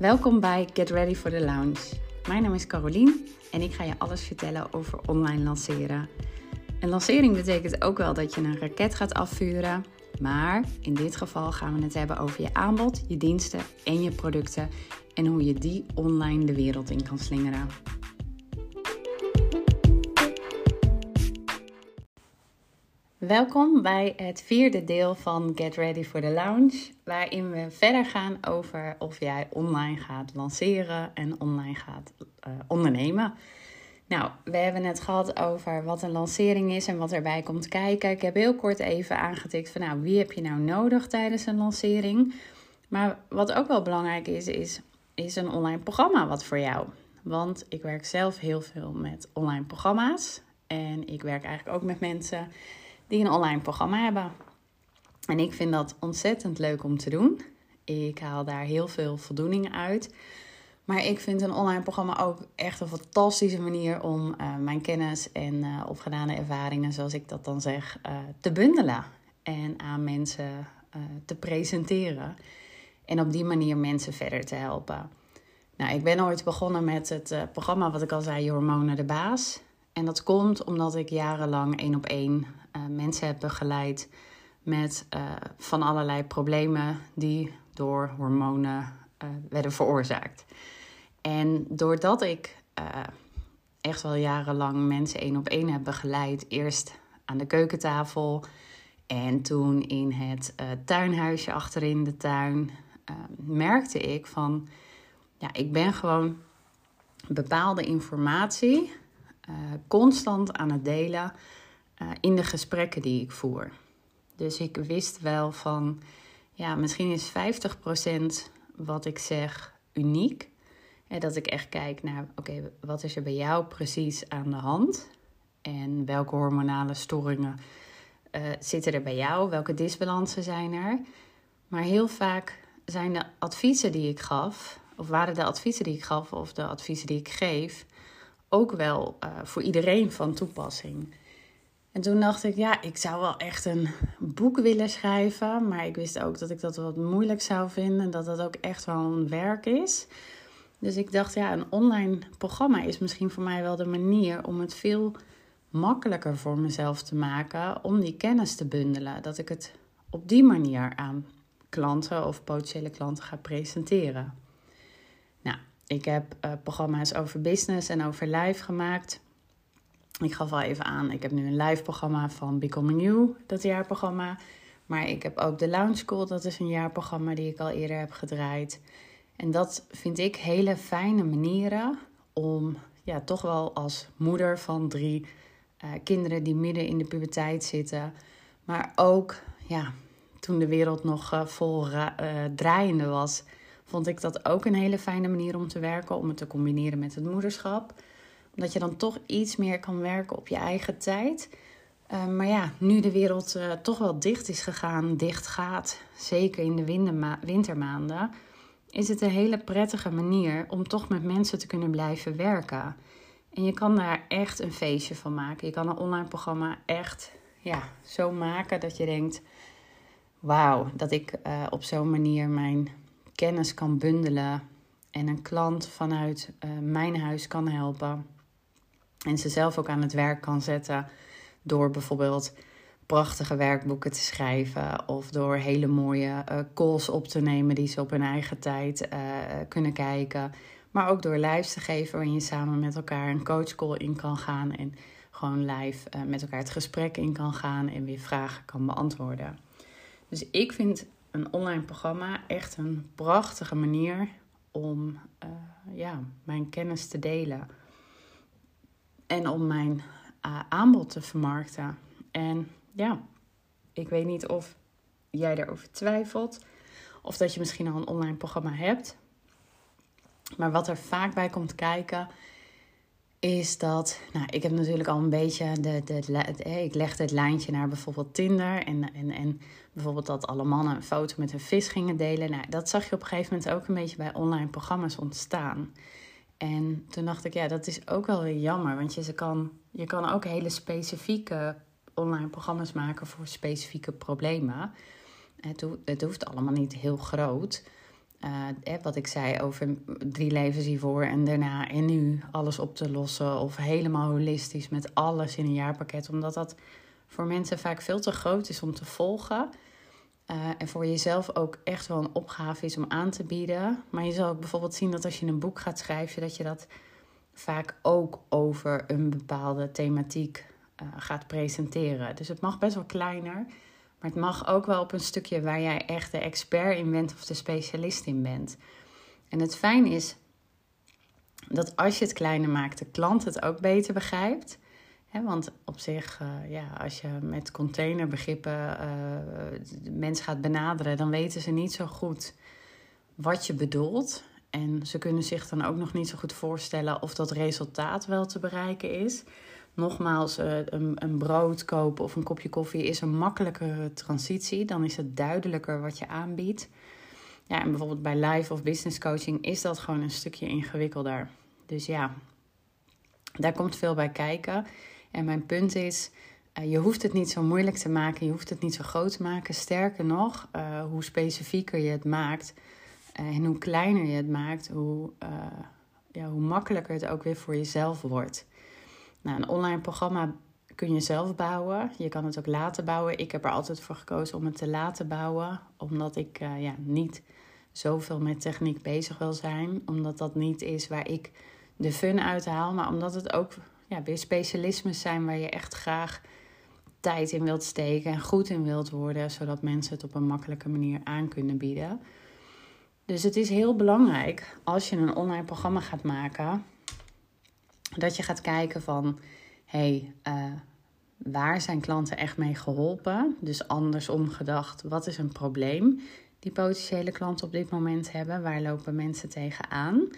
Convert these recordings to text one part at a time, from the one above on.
Welkom bij Get Ready for the Lounge. Mijn naam is Carolien en ik ga je alles vertellen over online lanceren. Een lancering betekent ook wel dat je een raket gaat afvuren, maar in dit geval gaan we het hebben over je aanbod, je diensten en je producten en hoe je die online de wereld in kan slingeren. Welkom bij het vierde deel van Get Ready for the Lounge, waarin we verder gaan over of jij online gaat lanceren en online gaat uh, ondernemen. Nou, we hebben het gehad over wat een lancering is en wat erbij komt kijken. Ik heb heel kort even aangetikt van nou, wie heb je nou nodig tijdens een lancering? Maar wat ook wel belangrijk is, is, is een online programma wat voor jou. Want ik werk zelf heel veel met online programma's. En ik werk eigenlijk ook met mensen die een online programma hebben. En ik vind dat ontzettend leuk om te doen. Ik haal daar heel veel voldoening uit. Maar ik vind een online programma ook echt een fantastische manier om uh, mijn kennis en uh, opgedane ervaringen, zoals ik dat dan zeg, uh, te bundelen en aan mensen te presenteren. En op die manier mensen verder te helpen. Nou, ik ben ooit begonnen met het programma wat ik al zei, Hormonen de Baas. En dat komt omdat ik jarenlang één op één mensen heb begeleid met van allerlei problemen die door hormonen werden veroorzaakt. En doordat ik echt wel jarenlang mensen één op één heb begeleid, eerst aan de keukentafel en toen in het tuinhuisje achterin de tuin, merkte ik van, ja, ik ben gewoon bepaalde informatie constant aan het delen in de gesprekken die ik voer. Dus ik wist wel van, ja, misschien is 50% wat ik zeg uniek. Dat ik echt kijk naar, oké, wat is er bij jou precies aan de hand? En welke hormonale storingen uh, zitten er bij jou? Welke disbalansen zijn er? Maar heel vaak zijn de adviezen die ik gaf, of waren de adviezen die ik gaf, of de adviezen die ik geef, ook wel uh, voor iedereen van toepassing. En toen dacht ik, ja, ik zou wel echt een boek willen schrijven, maar ik wist ook dat ik dat wat moeilijk zou vinden, dat dat ook echt wel een werk is. Dus ik dacht, ja, een online programma is misschien voor mij wel de manier om het veel makkelijker voor mezelf te maken om die kennis te bundelen. Dat ik het op die manier aan klanten of potentiële klanten ga presenteren. Nou, ik heb uh, programma's over business en over live gemaakt. Ik gaf al even aan, ik heb nu een live programma van Becoming You, dat jaarprogramma. Maar ik heb ook de Lounge School, dat is een jaarprogramma die ik al eerder heb gedraaid. En dat vind ik hele fijne manieren om ja, toch wel als moeder van drie uh, kinderen die midden in de puberteit zitten, maar ook ja, toen de wereld nog uh, vol uh, draaiende was, vond ik dat ook een hele fijne manier om te werken, om het te combineren met het moederschap. Omdat je dan toch iets meer kan werken op je eigen tijd. maar ja, nu de wereld toch wel dicht is gegaan, dicht gaat, zeker in de wintermaanden is het een hele prettige manier om toch met mensen te kunnen blijven werken. En je kan daar echt een feestje van maken. Je kan een online programma echt ja, zo maken dat je denkt: wauw, dat ik uh, op zo'n manier mijn kennis kan bundelen en een klant vanuit mijn huis kan helpen. En ze zelf ook aan het werk kan zetten door bijvoorbeeld prachtige werkboeken te schrijven of door hele mooie uh, calls op te nemen die ze op hun eigen tijd uh, kunnen kijken. Maar ook door lives te geven waarin je samen met elkaar een coachcall in kan gaan en gewoon live uh, met elkaar het gesprek in kan gaan en weer vragen kan beantwoorden. Dus ik vind een online programma echt een prachtige manier om ja, mijn kennis te delen en om mijn aanbod te vermarkten. En ja, ik weet niet of jij daarover twijfelt. Of dat je misschien al een online programma hebt. Maar wat er vaak bij komt kijken, is dat. Nou, ik heb natuurlijk al een beetje. De, de, de, ik legde het lijntje naar bijvoorbeeld Tinder. En, en, en bijvoorbeeld dat alle mannen een foto met hun vis gingen delen. Nou, dat zag je op een gegeven moment ook een beetje bij online programma's ontstaan. En toen dacht ik, ja, dat is ook wel jammer. Want je, kan, je kan ook hele specifieke online programma's maken voor specifieke problemen. Het, het hoeft allemaal niet heel groot. eh, wat ik zei over drie levens hiervoor en daarna en nu alles op te lossen. Of helemaal holistisch met alles in een jaarpakket. Omdat dat voor mensen vaak veel te groot is om te volgen. Uh, en voor jezelf ook echt wel een opgave is om aan te bieden. Maar je zal ook bijvoorbeeld zien dat als je een boek gaat schrijven, dat je dat vaak ook over een bepaalde thematiek uh, gaat presenteren. Dus het mag best wel kleiner. Maar het mag ook wel op een stukje waar jij echt de expert in bent of de specialist in bent. En het fijn is dat als je het kleiner maakt, de klant het ook beter begrijpt. Want op zich, uh, ja, als je met containerbegrippen uh, de mens gaat benaderen, dan weten ze niet zo goed wat je bedoelt. En ze kunnen zich dan ook nog niet zo goed voorstellen of dat resultaat wel te bereiken is. Nogmaals, eh, een, een brood kopen of een kopje koffie is een makkelijkere transitie. Dan is het duidelijker wat je aanbiedt. Ja, en bijvoorbeeld bij live of business coaching is dat gewoon een stukje ingewikkelder. Dus ja, daar komt veel bij kijken. En mijn punt is, uh, je hoeft het niet zo moeilijk te maken, je hoeft het niet zo groot te maken. Sterker nog, uh, hoe specifieker je het maakt en hoe kleiner je het maakt, hoe, ja, hoe makkelijker het ook weer voor jezelf wordt. Nou, een online programma kun je zelf bouwen. Je kan het ook laten bouwen. Ik heb er altijd voor gekozen om het te laten bouwen, omdat ik ja, niet zoveel met techniek bezig wil zijn. Omdat dat niet is waar ik de fun uit haal, maar omdat het ook ja, weer specialismes zijn waar je echt graag tijd in wilt steken en goed in wilt worden, zodat mensen het op een makkelijke manier aan kunnen bieden. Dus het is heel belangrijk als je een online programma gaat maken, dat je gaat kijken van, hey, uh, waar zijn klanten echt mee geholpen? Dus andersom gedacht, wat is een probleem die potentiële klanten op dit moment hebben? Waar lopen mensen tegenaan?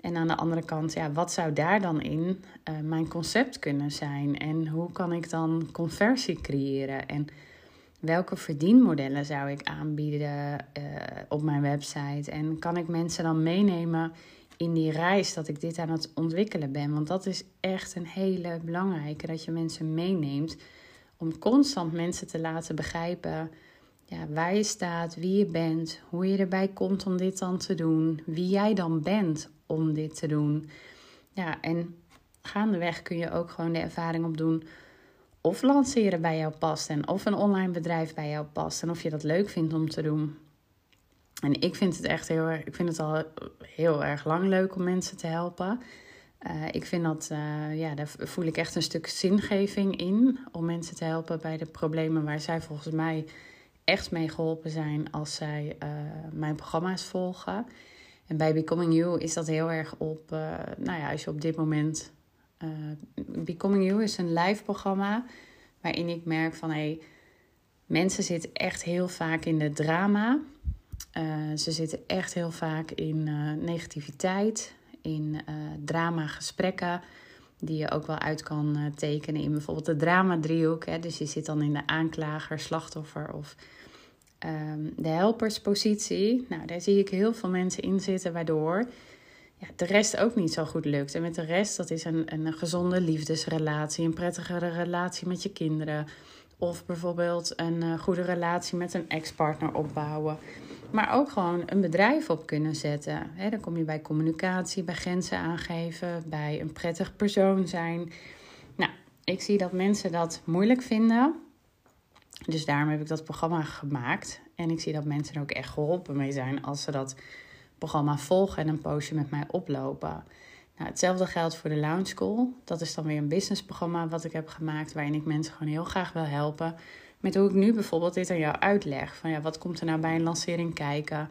En aan de andere kant, ja, wat zou daar dan in uh, mijn concept kunnen zijn? En hoe kan ik dan conversie creëren? En welke verdienmodellen zou ik aanbieden uh, op mijn website? En kan ik mensen dan meenemen in die reis dat ik dit aan het ontwikkelen ben. Want dat is echt een hele belangrijke, dat je mensen meeneemt om constant mensen te laten begrijpen ja, waar je staat, wie je bent, hoe je erbij komt om dit dan te doen, wie jij dan bent om dit te doen. Ja, en gaandeweg kun je ook gewoon de ervaring opdoen of lanceren bij jou past en of een online bedrijf bij jou past en of je dat leuk vindt om te doen. En ik vind het echt heel erg, ik vind het al heel erg lang leuk om mensen te helpen. Uh, ik vind dat, uh, ja, daar voel ik echt een stuk zingeving in om mensen te helpen bij de problemen waar zij volgens mij echt mee geholpen zijn als zij uh, mijn programma's volgen. En bij Becoming You is dat heel erg op, nou ja, als je op dit moment. Becoming You is een live programma waarin ik merk van hé, hey, mensen zitten echt heel vaak in de drama. Uh, ze zitten echt heel vaak in negativiteit, in drama-gesprekken, die je ook wel uit kan tekenen in bijvoorbeeld de drama-driehoek. Dus je zit dan in de aanklager, slachtoffer of um, de helperspositie. Nou, daar zie ik heel veel mensen in zitten, waardoor ja, de rest ook niet zo goed lukt. En met de rest, dat is een, een gezonde liefdesrelatie, een prettigere relatie met je kinderen. Of bijvoorbeeld een goede relatie met een ex-partner opbouwen. Maar ook gewoon een bedrijf op kunnen zetten. Dan kom je bij communicatie, bij grenzen aangeven, bij een prettig persoon zijn. Nou, ik zie dat mensen dat moeilijk vinden. Dus daarom heb ik dat programma gemaakt. En ik zie dat mensen er ook echt geholpen mee zijn als ze dat programma volgen en een poosje met mij oplopen. Nou, hetzelfde geldt voor de Lounge School. Dat is dan weer een businessprogramma wat ik heb gemaakt, waarin ik mensen gewoon heel graag wil helpen met hoe ik nu bijvoorbeeld dit aan jou uitleg. Van ja, wat komt er nou bij een lancering kijken?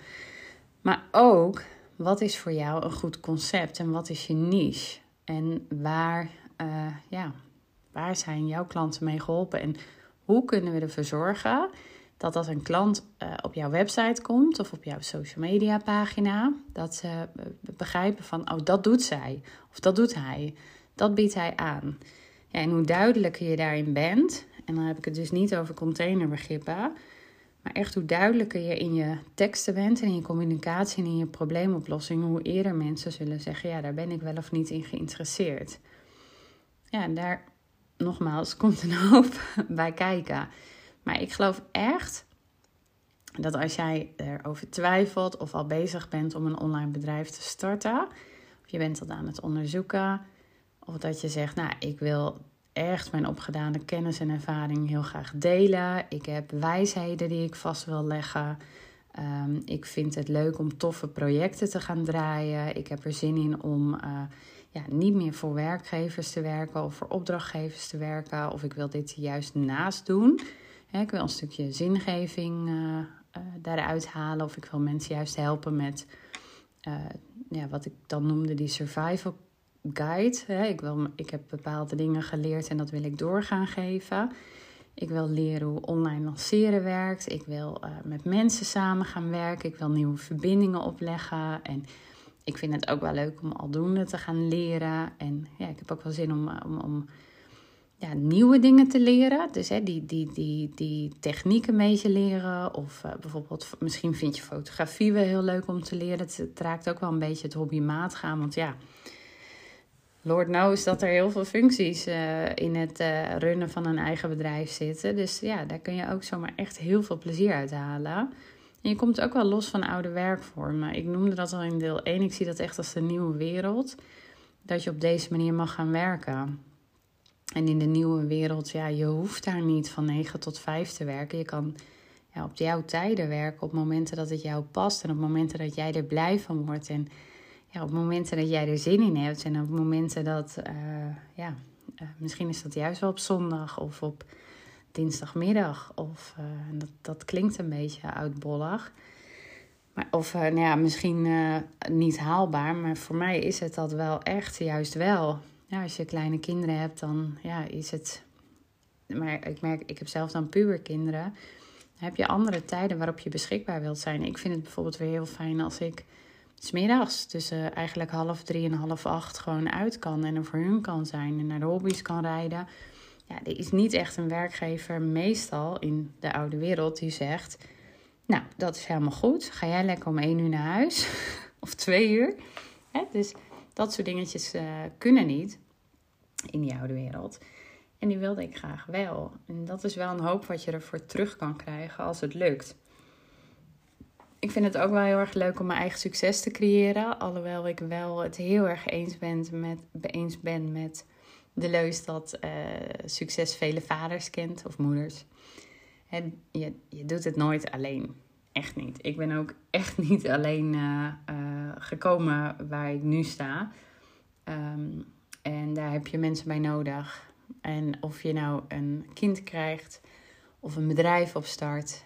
Maar ook, wat is voor jou een goed concept en wat is je niche? En waar, uh, ja, waar zijn jouw klanten mee geholpen? En hoe kunnen we ervoor zorgen dat als een klant uh, op jouw website komt of op jouw social media pagina, dat ze uh, begrijpen van, oh, dat doet zij of dat doet hij, dat biedt hij aan. Ja, en hoe duidelijker je daarin bent, en dan heb ik het dus niet over containerbegrippen. Maar echt hoe duidelijker je in je teksten bent en in je communicatie en in je probleemoplossing, hoe eerder mensen zullen zeggen: Ja, daar ben ik wel of niet in geïnteresseerd. Ja, en daar nogmaals komt een hoop bij kijken. Maar ik geloof echt dat als jij erover twijfelt of al bezig bent om een online bedrijf te starten, of je bent al aan het onderzoeken, of dat je zegt, nou, ik wil echt mijn opgedane kennis en ervaring heel graag delen. Ik heb wijsheden die ik vast wil leggen. Ehm, ik vind het leuk om toffe projecten te gaan draaien. Ik heb er zin in om uh, ja, niet meer voor werkgevers te werken of voor opdrachtgevers te werken. Of ik wil dit juist naast doen. ik wil een stukje zingeving uh, daaruit halen. Of ik wil mensen juist helpen met ja, wat ik dan noemde die survival guide. Ik, wil, ik heb bepaalde dingen geleerd en dat wil ik doorgaan geven. Ik wil leren hoe online lanceren werkt. Ik wil met mensen samen gaan werken. Ik wil nieuwe verbindingen opleggen. En ik vind het ook wel leuk om aldoende te gaan leren. En ja, ik heb ook wel zin om, om, om ja, nieuwe dingen te leren. Dus hè, die, die, die, die technieken mee te leren. Of uh, bijvoorbeeld, misschien vind je fotografie wel heel leuk om te leren. Het, raakt ook wel een beetje het hobbymaat gaan. Want ja, Lord knows dat er heel veel functies uh, in het runnen van een eigen bedrijf zitten. Dus ja, daar kun je ook zomaar echt heel veel plezier uit halen. En je komt ook wel los van oude werkvormen. Ik noemde dat al in deel 1. Ik zie dat echt als de nieuwe wereld. Dat je op deze manier mag gaan werken. En in de nieuwe wereld, ja, je hoeft daar niet van 9 tot 5 te werken. Je kan ja, op jouw tijden werken, op momenten dat het jou past en op momenten dat jij er blij van wordt. En ja, op momenten dat jij er zin in hebt en op momenten dat, uh, ja, uh, misschien is dat juist wel op zondag of op dinsdagmiddag. Of uh, dat, dat klinkt een beetje oudbollig. Maar, of nou ja, misschien niet haalbaar, maar voor mij is het dat wel echt juist wel ja, als je kleine kinderen hebt, dan ja, is het. Maar ik merk, ik heb zelf dan puberkinderen. Dan heb je andere tijden waarop je beschikbaar wilt zijn. Ik vind het bijvoorbeeld weer heel fijn als ik smiddags tussen eigenlijk half drie en half acht gewoon uit kan en er voor hun kan zijn en naar de hobby's kan rijden. Ja, er is niet echt een werkgever meestal in de oude wereld die zegt: Nou, dat is helemaal goed. Ga jij lekker om één uur naar huis of twee uur? Hè? Dus dat soort dingetjes uh, kunnen niet in die oude wereld. En die wilde ik graag wel. En dat is wel een hoop wat je ervoor terug kan krijgen als het lukt. Ik vind het ook wel heel erg leuk om mijn eigen succes te creëren. Alhoewel ik wel het heel erg eens ben met, eens ben met de leus dat uh, succes vele vaders kent of moeders. En je, je doet het nooit alleen. Echt niet. Ik ben ook echt niet alleen uh, uh, gekomen waar ik nu sta. Um, en daar heb je mensen bij nodig. En of je nou een kind krijgt of een bedrijf opstart,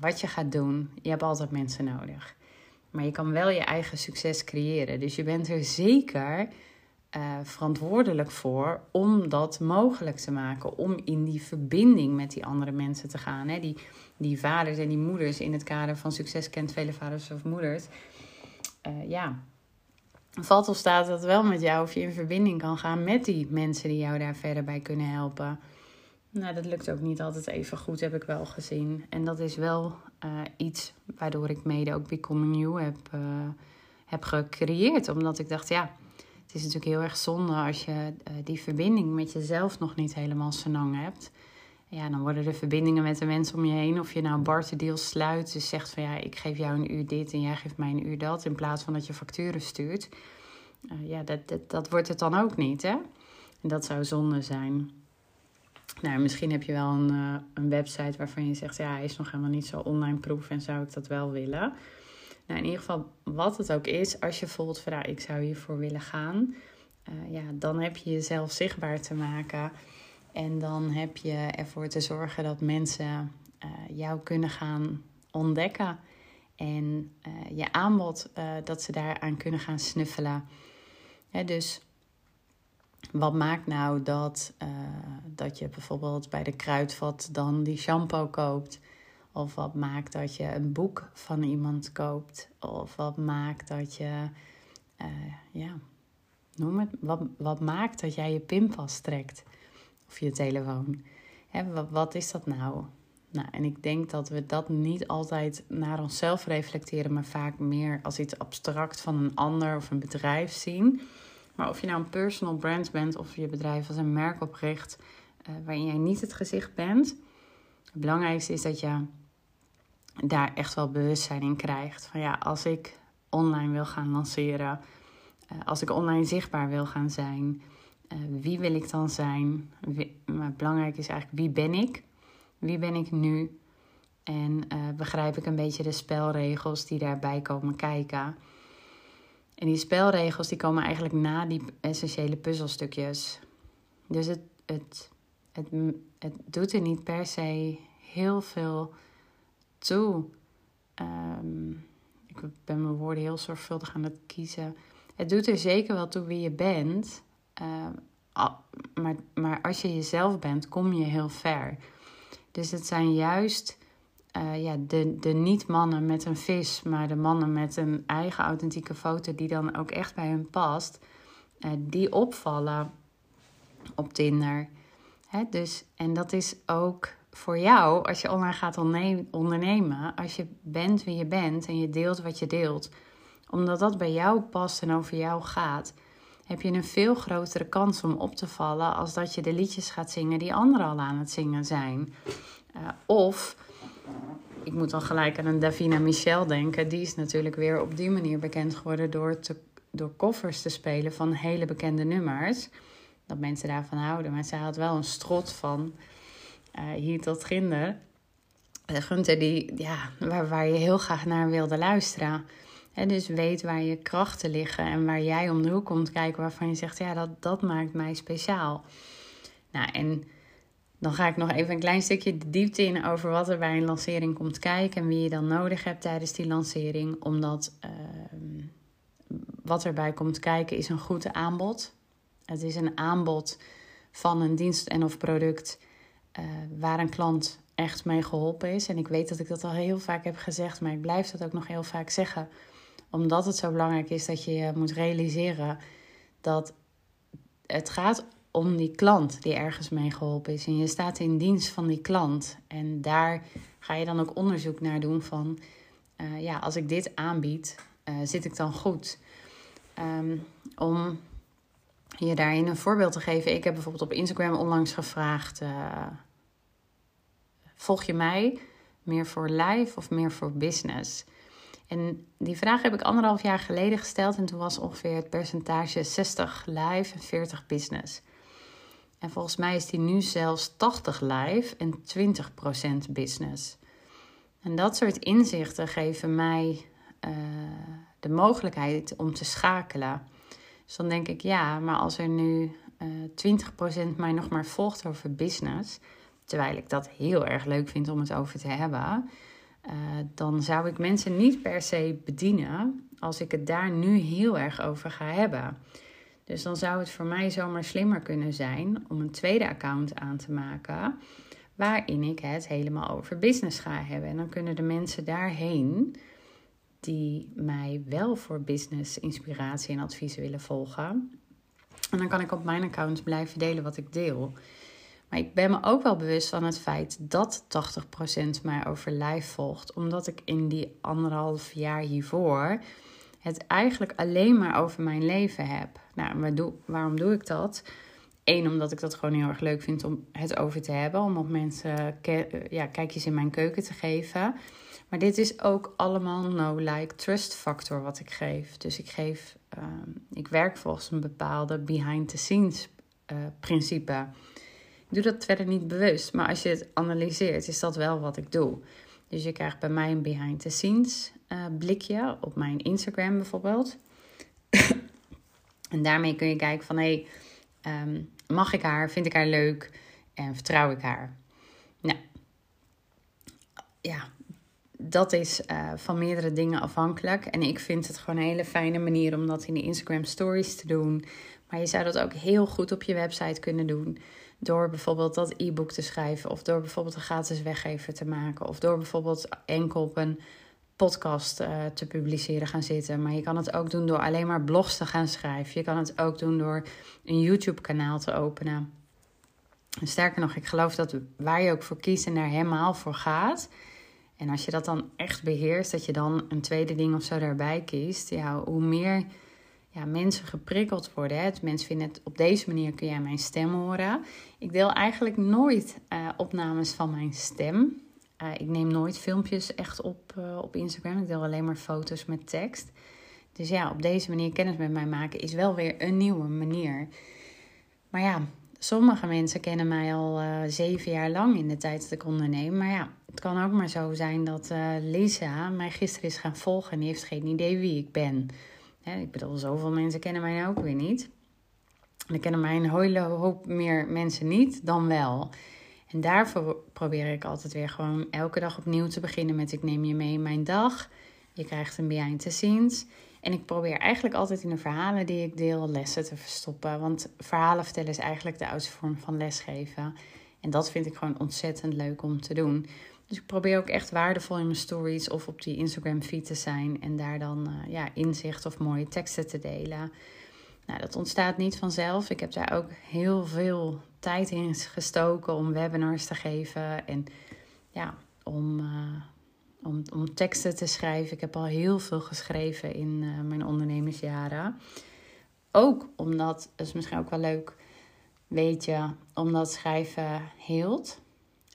wat je gaat doen, je hebt altijd mensen nodig. Maar je kan wel je eigen succes creëren. Dus je bent er zeker uh, verantwoordelijk voor om dat mogelijk te maken. Om in die verbinding met die andere mensen te gaan. Hè? Die, die vaders en die moeders in het kader van succes kent vele vaders of moeders. Uh, ja, valt of staat dat wel met jou of je in verbinding kan gaan met die mensen die jou daar verder bij kunnen helpen. Nou, dat lukt ook niet altijd even goed, heb ik wel gezien. En dat is wel uh, iets waardoor ik mede ook Becoming You heb, heb gecreëerd. Omdat ik dacht, ja, is natuurlijk heel erg zonde als je uh, die verbinding met jezelf nog niet helemaal senang hebt. Ja, dan worden de verbindingen met de mensen om je heen. Of je nou barterdeal sluit, dus zegt van ja, ik geef jou een uur dit en jij geeft mij een uur dat. In plaats van dat je facturen stuurt. Uh, ja, dat, dat, dat wordt het dan ook niet, hè? En dat zou zonde zijn. Nou, misschien heb je wel een, uh, een website waarvan je zegt, ja, hij is nog helemaal niet zo online proof en zou ik dat wel willen. Nou, in ieder geval, wat het ook is, als je voelt van, ik zou hiervoor willen gaan, uh, ja, dan heb je jezelf zichtbaar te maken. En dan heb je ervoor te zorgen dat mensen uh, jou kunnen gaan ontdekken. En uh, je aanbod, dat ze daaraan kunnen gaan snuffelen. Dus wat maakt nou dat, dat je bijvoorbeeld bij de kruidvat dan die shampoo koopt? Of wat maakt dat je een boek van iemand koopt? Of wat maakt dat je, ja, noem het, wat, wat maakt dat jij je pinpas trekt? of je telefoon. Hè, wat, wat is dat nou? Nou, en ik denk dat we dat niet altijd naar onszelf reflecteren, maar vaak meer als iets abstract van een ander of een bedrijf zien. Maar of je nou een personal brand bent of je bedrijf als een merk opricht uh, waarin jij niet het gezicht bent. Het belangrijkste is dat je daar echt wel bewustzijn in krijgt. Van ja, als ik online wil gaan lanceren, uh, als ik online zichtbaar wil gaan zijn, uh, wie wil ik dan zijn? Maar belangrijk is eigenlijk wie ben ik? Wie ben ik nu? En uh, begrijp ik een beetje de spelregels die daarbij komen kijken. En die spelregels die komen eigenlijk na die essentiële puzzelstukjes. Dus het, het, het, het doet er niet per se heel veel toe. Um, ik ben mijn woorden heel zorgvuldig aan het kiezen. Het doet er zeker wel toe wie je bent. Uh, maar, maar als je jezelf bent, kom je heel ver. Dus het zijn juist uh, ja, de, de niet-mannen met een vis, maar de mannen met een eigen authentieke foto die dan ook echt bij hun past, uh, die opvallen op Tinder. Hè, dus, en dat is ook voor jou als je online gaat ondernemen, als je bent wie je bent en je deelt wat je deelt, omdat dat bij jou past en over jou gaat, heb je een veel grotere kans om op te vallen als dat je de liedjes gaat zingen die anderen al aan het zingen zijn. Uh, of ik moet dan gelijk aan een Davina Michel denken. Die is natuurlijk weer op die manier bekend geworden door, te, door koffers te spelen van hele bekende nummers. Dat mensen daarvan houden. Maar zij had wel een strot van hier tot ginder. Uh, Gunther, die, ja, waar, waar je heel graag naar wilde luisteren. He, dus weet waar je krachten liggen en waar jij om de hoek komt kijken waarvan je zegt, ja, dat, dat maakt mij speciaal. Nou, en dan ga ik nog even een klein stukje de diepte in over wat er bij een lancering komt kijken en wie je dan nodig hebt tijdens die lancering. Omdat uh, wat erbij komt kijken is een goed aanbod. Het is een aanbod van een dienst en of product uh, waar een klant echt mee geholpen is. En ik weet dat ik dat al heel vaak heb gezegd, maar ik blijf dat ook nog heel vaak zeggen. Omdat het zo belangrijk is dat je moet realiseren dat het gaat om die klant die ergens mee geholpen is. En je staat in dienst van die klant. En daar ga je dan ook onderzoek naar doen van... Uh, ja, als ik dit aanbied, uh, zit ik dan goed? Um, om je daarin een voorbeeld te geven. Ik heb bijvoorbeeld op Instagram onlangs gevraagd... volg je mij meer voor live of meer voor business? En die vraag heb ik anderhalf jaar geleden gesteld en toen was ongeveer het percentage 60 live en 40 business. En volgens mij is die nu zelfs 80 live en 20% business. En dat soort inzichten geven mij uh, de mogelijkheid om te schakelen. Dus dan denk ik, ja, maar als er nu uh, 20% mij nog maar volgt over business, terwijl ik dat heel erg leuk vind om het over te hebben, uh, dan zou ik mensen niet per se bedienen als ik het daar nu heel erg over ga hebben. Dus dan zou het voor mij zomaar slimmer kunnen zijn om een tweede account aan te maken. Waarin ik het helemaal over business ga hebben. En dan kunnen de mensen daarheen die mij wel voor business inspiratie en adviezen willen volgen. En dan kan ik op mijn account blijven delen wat ik deel. Maar ik ben me ook wel bewust van het feit dat 80% mij over live volgt. Omdat ik in die anderhalf jaar hiervoor het eigenlijk alleen maar over mijn leven heb. Nou, waarom doe ik dat? Eén, omdat ik dat gewoon heel erg leuk vind om het over te hebben. Om op mensen ja, kijkjes in mijn keuken te geven. Maar dit is ook allemaal no-like trust factor wat ik geef. Dus ik geef, um, ik werk volgens een bepaalde behind the scenes uh, principe. Ik doe dat verder niet bewust, maar als je het analyseert, is dat wel wat ik doe. Dus je krijgt bij mij een behind the scenes uh, blikje op mijn Instagram bijvoorbeeld. en daarmee kun je kijken van hé, hey, um, mag ik haar, vind ik haar leuk en vertrouw ik haar? Nou, ja, dat is uh, van meerdere dingen afhankelijk. En ik vind het gewoon een hele fijne manier om dat in de Instagram stories te doen. Maar je zou dat ook heel goed op je website kunnen doen. Door bijvoorbeeld dat e-book te schrijven. Of door bijvoorbeeld een gratis weggever te maken. Of door bijvoorbeeld enkel op een podcast uh, te publiceren gaan zitten. Maar je kan het ook doen door alleen maar blogs te gaan schrijven. Je kan het ook doen door een YouTube-kanaal te openen. En sterker nog, ik geloof dat waar je ook voor kiest en daar helemaal voor gaat. En als je dat dan echt beheerst, dat je dan een tweede ding of zo daarbij kiest. Ja, hoe meer ja, mensen geprikkeld worden. Hè. Mensen vinden op deze manier kun jij mijn stem horen. Ik deel eigenlijk nooit uh, opnames van mijn stem. ik neem nooit filmpjes echt op op Instagram. Ik deel alleen maar foto's met tekst. Dus ja, op deze manier kennis met mij maken is wel weer een nieuwe manier. Maar ja, sommige mensen kennen mij al zeven jaar lang in de tijd dat ik onderneem. Maar ja, het kan ook maar zo zijn dat Lisa mij gisteren is gaan volgen en die heeft geen idee wie ik ben. Ik bedoel, zoveel mensen kennen mij nou ook weer niet. Dan kennen mij een hele hoop meer mensen niet dan wel. En daarvoor probeer ik altijd weer gewoon elke dag opnieuw te beginnen met ik neem je mee in mijn dag. Je krijgt een behind the scenes. En ik probeer eigenlijk altijd in de verhalen die ik deel lessen te verstoppen. Want verhalen vertellen is eigenlijk de oudste vorm van lesgeven. En dat vind ik gewoon ontzettend leuk om te doen. Dus ik probeer ook echt waardevol in mijn stories of op die Instagram feed te zijn. En daar dan uh, ja, inzicht of mooie teksten te delen. Nou, dat ontstaat niet vanzelf. Ik heb daar ook heel veel tijd in gestoken om webinars te geven en ja, om, uh, om, om teksten te schrijven. Ik heb al heel veel geschreven in uh, mijn ondernemersjaren. Ook omdat, dat is misschien ook wel leuk, weet je, omdat schrijven hield.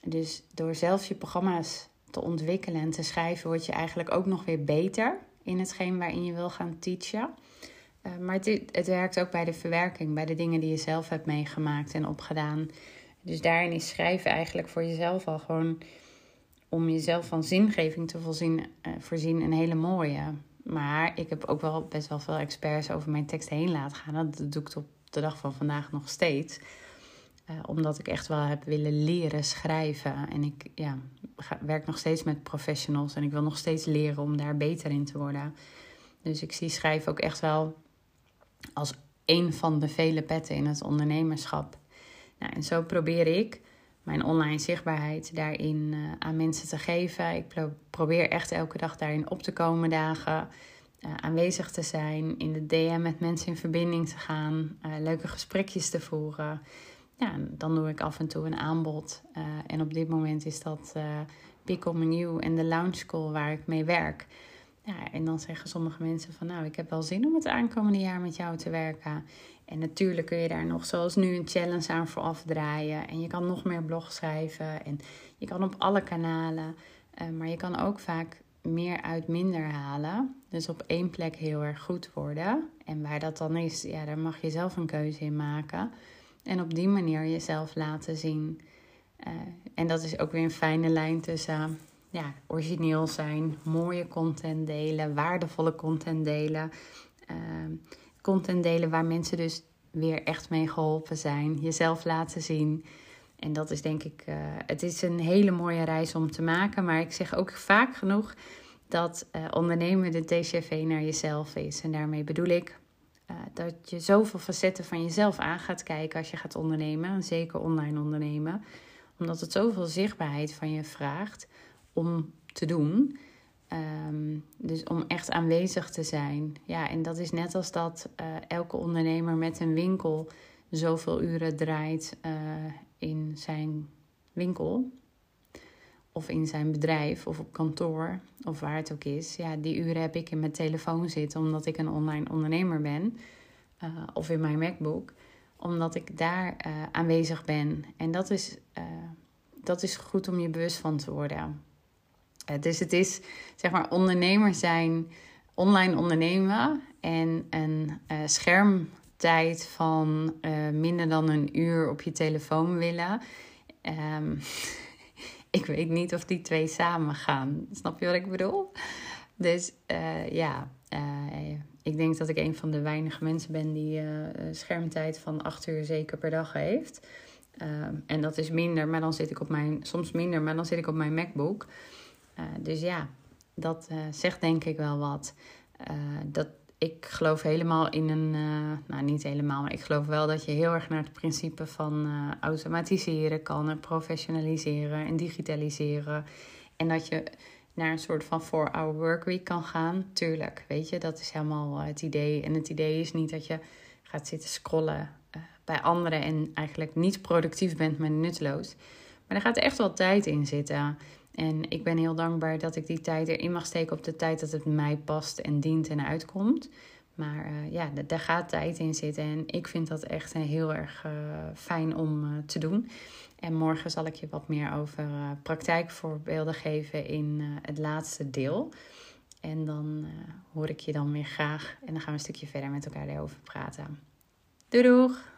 Dus door zelf je programma's te ontwikkelen en te schrijven, word je eigenlijk ook nog weer beter in hetgeen waarin je wil gaan teachen. Uh, maar het, het, werkt ook bij de verwerking, bij de dingen die je zelf hebt meegemaakt en opgedaan. Dus daarin is schrijven eigenlijk voor jezelf al gewoon om jezelf van zingeving te voorzien, uh, voorzien een hele mooie. Maar ik heb ook wel best wel veel experts over mijn tekst heen laten gaan. Dat doe ik op de dag van vandaag nog steeds. Uh, omdat ik echt wel heb willen leren schrijven. En ik ja, werk nog steeds met professionals en ik wil nog steeds leren om daar beter in te worden. Dus ik zie schrijven ook echt wel als een van de vele petten in het ondernemerschap. Nou, en zo probeer ik mijn online zichtbaarheid daarin uh, aan mensen te geven. Ik probeer echt elke dag daarin op te komen dagen. Uh, aanwezig te zijn, in de DM met mensen in verbinding te gaan, leuke gesprekjes te voeren. Ja, dan doe ik af en toe een aanbod. en op dit moment is dat Pickle Menu en de Lounge School waar ik mee werk. Ja, en dan zeggen sommige mensen van nou, ik heb wel zin om het aankomende jaar met jou te werken. En natuurlijk kun je daar nog zoals nu een challenge aan voor afdraaien. En je kan nog meer blog schrijven. En je kan op alle kanalen. Uh, maar je kan ook vaak meer uit minder halen. Dus op één plek heel erg goed worden. En waar dat dan is, ja, daar mag je zelf een keuze in maken. En op die manier jezelf laten zien. Uh, en dat is ook weer een fijne lijn tussen ja, origineel zijn, mooie content delen, waardevolle content delen. Uh, content delen waar mensen dus weer echt mee geholpen zijn, jezelf laten zien. En dat is denk ik, het is een hele mooie reis om te maken. Maar ik zeg ook vaak genoeg dat ondernemen de TCV naar jezelf is. En daarmee bedoel ik uh, dat je zoveel facetten van jezelf aan gaat kijken als je gaat ondernemen. Zeker online ondernemen. Omdat het zoveel zichtbaarheid van je vraagt om te doen. Ehm, dus om echt aanwezig te zijn. Ja, en dat is net als dat uh, elke ondernemer met een winkel zoveel uren draait uh, in zijn winkel. Of in zijn bedrijf of op kantoor of waar het ook is. Ja, die uren heb ik in mijn telefoon zitten omdat ik een online ondernemer ben. Uh, of in mijn MacBook. Omdat ik daar aanwezig ben. En dat is, dat is goed om je bewust van te worden. Eh, dus het is zeg maar ondernemer zijn, online ondernemen en een schermtijd van minder dan een uur op je telefoon willen. Um, ik weet niet of die twee samen gaan. Snap je wat ik bedoel? Dus uh, ja, ik denk dat ik een van de weinige mensen ben die schermtijd van acht uur zeker per dag heeft. Ehm, en dat is minder, maar dan zit ik op mijn, soms minder, maar dan zit ik op mijn MacBook. Uh, dus ja, dat uh, zegt denk ik wel wat. Uh, dat, ik geloof helemaal in een, nou niet helemaal, maar ik geloof wel dat je heel erg naar het principe van automatiseren kan en professionaliseren en digitaliseren. En dat je naar een soort van 4-hour workweek kan gaan. Tuurlijk, weet je, dat is helemaal het idee. En het idee is niet dat je gaat zitten scrollen bij anderen en eigenlijk niet productief bent, maar nutteloos. Maar er gaat echt wel tijd in zitten. En ik ben heel dankbaar dat ik die tijd erin mag steken op de tijd dat het mij past en dient en uitkomt. Maar uh, ja, daar gaat tijd in zitten. En ik vind dat echt heel erg uh, fijn om te doen. En morgen zal ik je wat meer over praktijkvoorbeelden geven in het laatste deel. En dan hoor ik je dan weer graag. En dan gaan we een stukje verder met elkaar erover praten. Doei doeg!